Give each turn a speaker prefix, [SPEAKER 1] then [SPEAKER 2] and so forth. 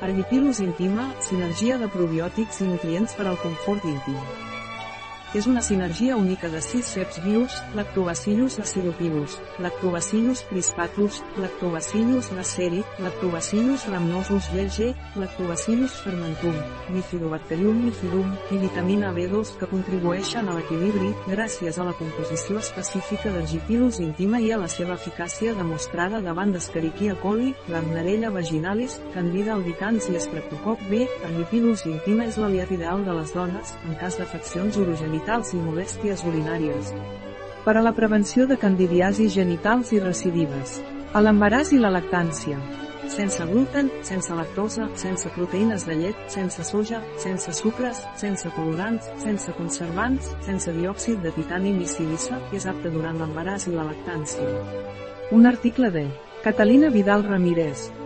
[SPEAKER 1] Herbipilus intima, sinergia de probiòtics i nutrients per al confort íntim. És una sinergia única de sis ceps vius, Lactobacillus acidopilus, Lactobacillus crispatus, Lactobacillus laceri, Lactobacillus rhamnosus GG, Lactobacillus fermentum, Bifidobacterium bifidum i vitamina B2 que contribueixen a l'equilibri, gràcies a la composició específica d'Argipilus intima i a la seva eficàcia demostrada davant d'Escherichia coli, Gardnerella vaginalis, Candida albicans i Streptococ B. Argipilus intima és l'aliat ideal de les dones, en cas d'afeccions urogenitals genitals i molèsties urinàries. Per a la prevenció de candidiasis genitals i recidives. A l'embaràs i la lactància. Sense gluten, sense lactosa, sense proteïnes de llet, sense soja, sense sucres, sense colorants, sense conservants, sense diòxid de titani ni sílice, és apte durant l'embaràs i la lactància. Un article de Catalina Vidal Ramírez,